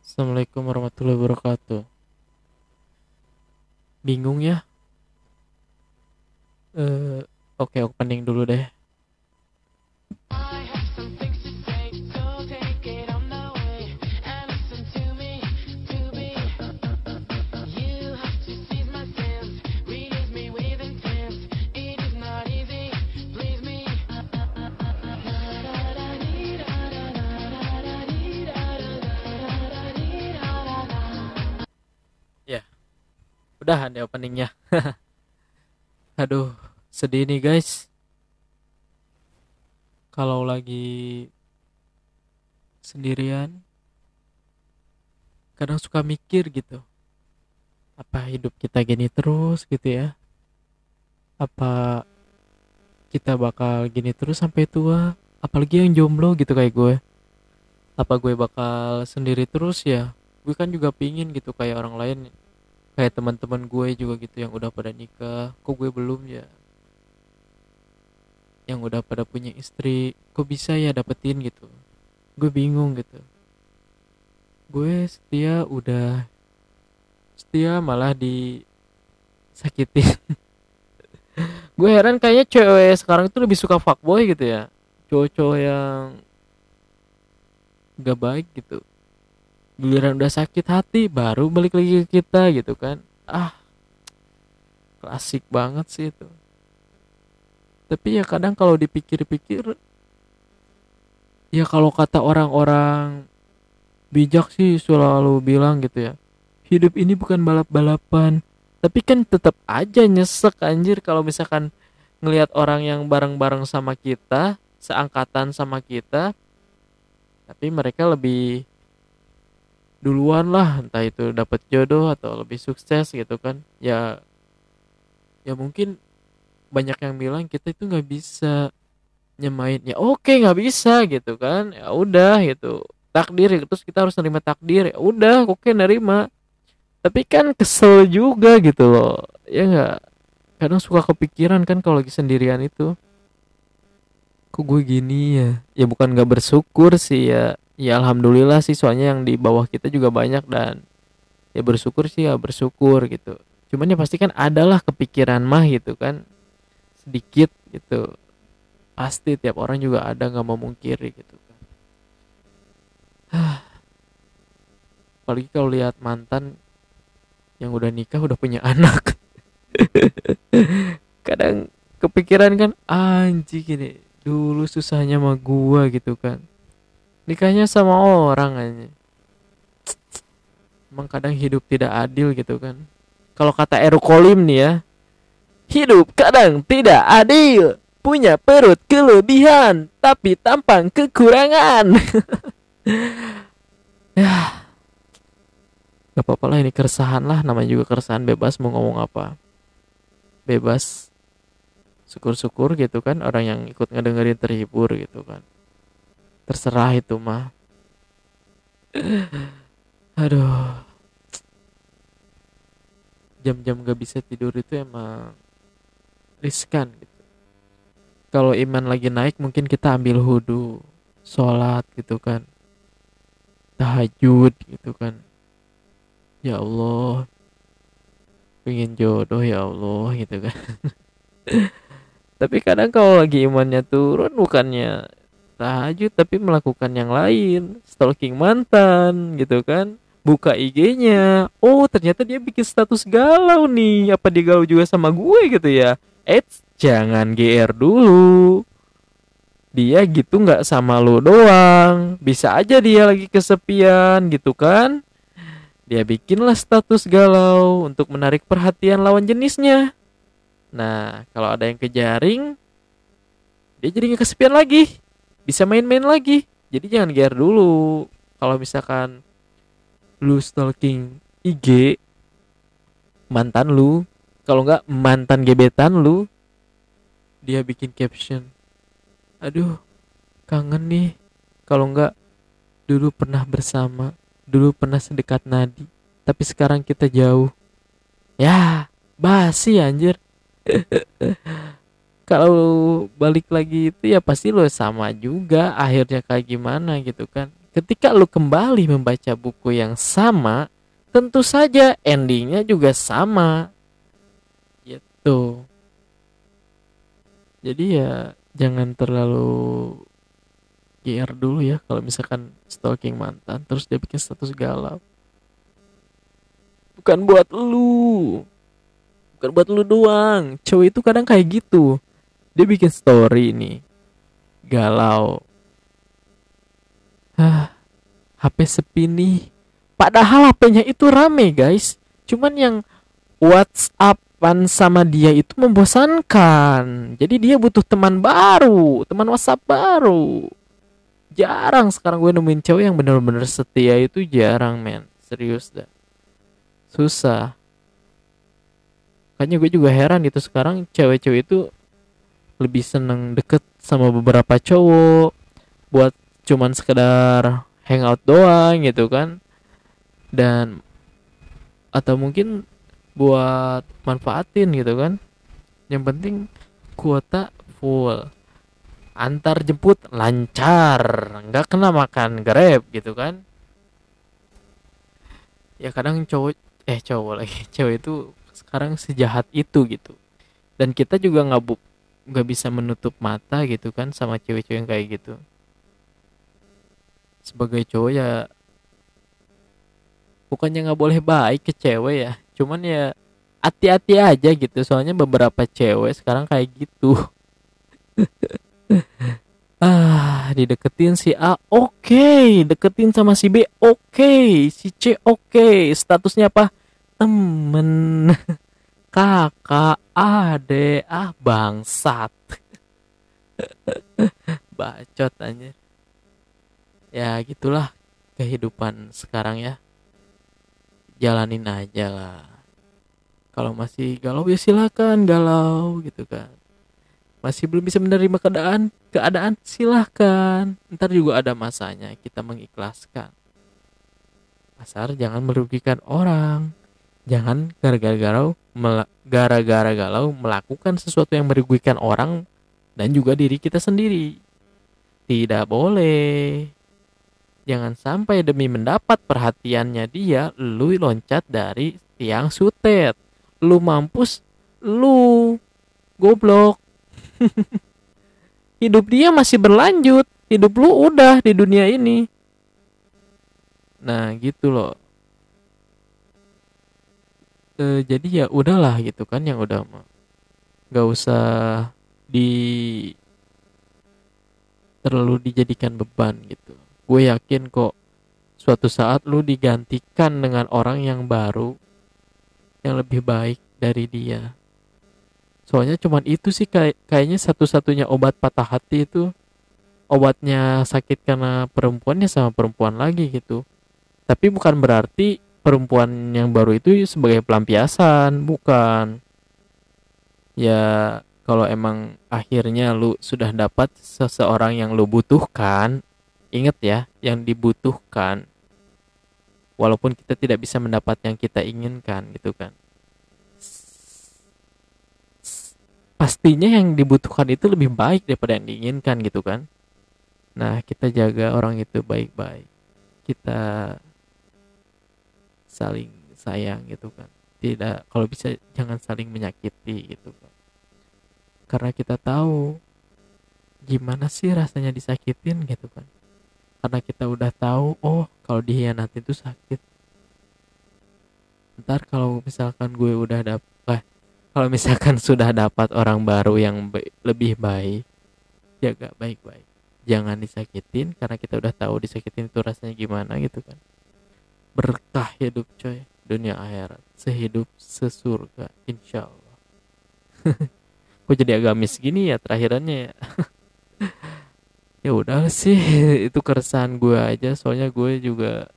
Assalamualaikum warahmatullahi wabarakatuh. Bingung ya? Eh, oke opening dulu deh. Udahan deh openingnya. Aduh, sedih nih guys. Kalau lagi sendirian, kadang suka mikir gitu. Apa hidup kita gini terus gitu ya? Apa kita bakal gini terus sampai tua? Apalagi yang jomblo gitu kayak gue. Apa gue bakal sendiri terus ya? Gue kan juga pingin gitu kayak orang lain kayak teman-teman gue juga gitu yang udah pada nikah. Kok gue belum ya? Yang udah pada punya istri. Kok bisa ya dapetin gitu? Gue bingung gitu. Gue setia udah setia malah disakitin. Gue heran kayaknya cewek sekarang itu lebih suka fuckboy gitu ya. Cowok-cowok yang gak baik gitu giliran udah sakit hati baru balik lagi ke kita gitu kan. Ah klasik banget sih itu. Tapi ya kadang kalau dipikir-pikir ya kalau kata orang-orang bijak sih selalu bilang gitu ya hidup ini bukan balap-balapan tapi kan tetap aja nyesek anjir. Kalau misalkan ngelihat orang yang bareng-bareng sama kita seangkatan sama kita tapi mereka lebih duluan lah entah itu dapat jodoh atau lebih sukses gitu kan. Ya ya mungkin banyak yang bilang kita itu nggak bisa nyemain ya oke nggak bisa gitu kan ya udah gitu takdir terus kita harus nerima takdir ya udah oke nerima. Tapi kan kesel juga gitu loh ya nggak? Kadang suka kepikiran kan kalau lagi sendirian itu. Kok gue gini ya? Ya bukan nggak bersyukur sih ya ya alhamdulillah sih soalnya yang di bawah kita juga banyak dan ya bersyukur sih ya bersyukur gitu. Cuman ya pasti kan adalah kepikiran mah gitu kan sedikit gitu. Pasti tiap orang juga ada nggak mau mungkiri gitu kan. Apalagi kalau lihat mantan yang udah nikah udah punya anak. Kadang kepikiran kan anjing gini dulu susahnya sama gua gitu kan nikahnya sama orang aja emang kadang hidup tidak adil gitu kan. Kalau kata Eru Kolim nih ya hidup kadang tidak adil punya perut kelebihan tapi tampang kekurangan. Ya. Gak apa-apa lah ini keresahan lah. Namanya juga keresahan bebas mau ngomong apa. Bebas syukur-syukur gitu kan orang yang ikut ngedengerin terhibur gitu kan terserah itu mah. Aduh. Jam-jam gak bisa tidur itu emang riskan gitu. Kalau iman lagi naik mungkin kita ambil wudhu sholat gitu kan. Tahajud gitu kan. Ya Allah. Pengen jodoh ya Allah gitu kan. Tapi kadang kalau lagi imannya turun bukannya tahajud tapi melakukan yang lain. Stalking mantan gitu kan. Buka IG-nya oh ternyata dia bikin status galau nih. Apa dia galau juga sama gue gitu ya. Eits jangan GR dulu. Dia gitu nggak sama lo doang. Bisa aja dia lagi kesepian gitu kan. Dia bikinlah status galau untuk menarik perhatian lawan jenisnya. Nah, kalau ada yang kejaring, dia jadi nggak kesepian lagi. Bisa main-main lagi. Jadi jangan gear dulu. Kalau misalkan lu stalking IG mantan lu, kalau nggak mantan gebetan lu, dia bikin caption. Aduh, kangen nih. Kalau nggak dulu pernah bersama, dulu pernah sedekat nadi, tapi sekarang kita jauh. Ya, basi anjir. kalau balik lagi itu ya pasti lo sama juga akhirnya kayak gimana gitu kan. Ketika lo kembali membaca buku yang sama tentu saja endingnya juga sama. Gitu. Jadi ya jangan terlalu GR dulu ya kalau misalkan stalking mantan terus dia bikin status galau. Bukan buat lu. Bukan buat lu doang. Cowok itu kadang kayak gitu dia bikin story nih. Galau. Ah HP sepi nih. Padahal HP-nya itu rame guys. Cuman yang WhatsAppan sama dia itu membosankan. Jadi dia butuh teman baru teman WhatsApp baru. Jarang sekarang gue nemuin cewek yang bener-bener setia itu jarang men. Serius dah susah. Makanya gue juga heran gitu sekarang cewek-cewek itu lebih seneng deket sama beberapa cowok buat cuman sekedar hangout doang gitu kan. Dan atau mungkin buat manfaatin gitu kan. Yang penting kuota full. Antar jemput lancar. Nggak kena makan grab gitu kan. Ya kadang cowok eh cowok lagi. Cewek itu sekarang sejahat itu gitu. Dan kita juga nggak nggak bisa menutup mata gitu kan sama cewek-cewek yang kayak gitu. Sebagai cowok ya bukannya nggak boleh baik ke cewek ya cuman ya hati-hati aja gitu. Soalnya beberapa cewek sekarang kayak gitu. Ah dideketin si A oke. Deketin sama si B oke. Si C oke. Statusnya apa? Temen kakak ade ah bangsat. Bacot anjir. Ya gitulah kehidupan sekarang ya. Jalanin aja lah. Kalau masih galau ya silakan galau gitu kan. Masih belum bisa menerima keadaan keadaan silahkan ntar juga ada masanya kita mengikhlaskan. Asal jangan merugikan orang jangan gara-gara galau gara-gara galau melakukan sesuatu yang merugikan orang dan juga diri kita sendiri. Tidak boleh. Jangan sampai demi mendapat perhatiannya dia lu loncat dari tiang sutet. Lu mampus lu goblok. Hidup dia masih berlanjut. Hidup lu udah di dunia ini. Nah gitu loh Eh, jadi ya udahlah gitu kan yang udah nggak usah di terlalu dijadikan beban gitu. Gue yakin kok suatu saat lu digantikan dengan orang yang baru yang lebih baik dari dia. Soalnya cuman itu sih kayak kayaknya satu-satunya obat patah hati itu obatnya sakit karena perempuannya sama perempuan lagi gitu. Tapi bukan berarti perempuan yang baru itu sebagai pelampiasan bukan. Ya kalau emang akhirnya lu sudah dapat seseorang yang lu butuhkan ingat ya yang dibutuhkan. Walaupun kita tidak bisa mendapat yang kita inginkan gitu kan. Pastinya yang dibutuhkan itu lebih baik daripada yang diinginkan gitu kan. Nah kita jaga orang itu baik-baik. Kita saling sayang gitu kan. Tidak kalau bisa jangan saling menyakiti gitu kan. Karena kita tahu gimana sih rasanya disakitin gitu kan. Karena kita udah tahu oh kalau dihianati itu sakit. Ntar kalau misalkan gue udah dapat kalau misalkan sudah dapat orang baru yang lebih baik jaga baik-baik. Jangan disakitin karena kita udah tahu disakitin itu rasanya gimana gitu kan berkah hidup coy. Dunia akhirat. Sehidup sesurga insya Allah kok jadi agamis gini ya terakhirannya ya? Ya udah sih itu keresahan gue aja. Soalnya gue juga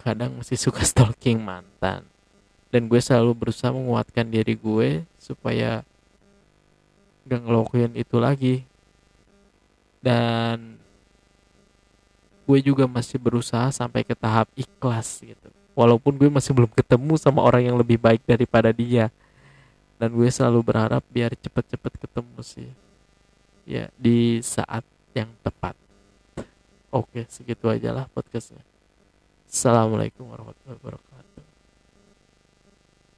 kadang masih suka stalking mantan. Dan gue selalu berusaha menguatkan diri gue supaya gak ngelakuin itu lagi. Dan gue juga masih berusaha sampai ke tahap ikhlas gitu. Walaupun gue masih belum ketemu sama orang yang lebih baik daripada dia. Dan gue selalu berharap biar cepet-cepet ketemu sih. Ya di saat yang tepat. Oke segitu aja lah podcastnya. Assalamualaikum warahmatullahi wabarakatuh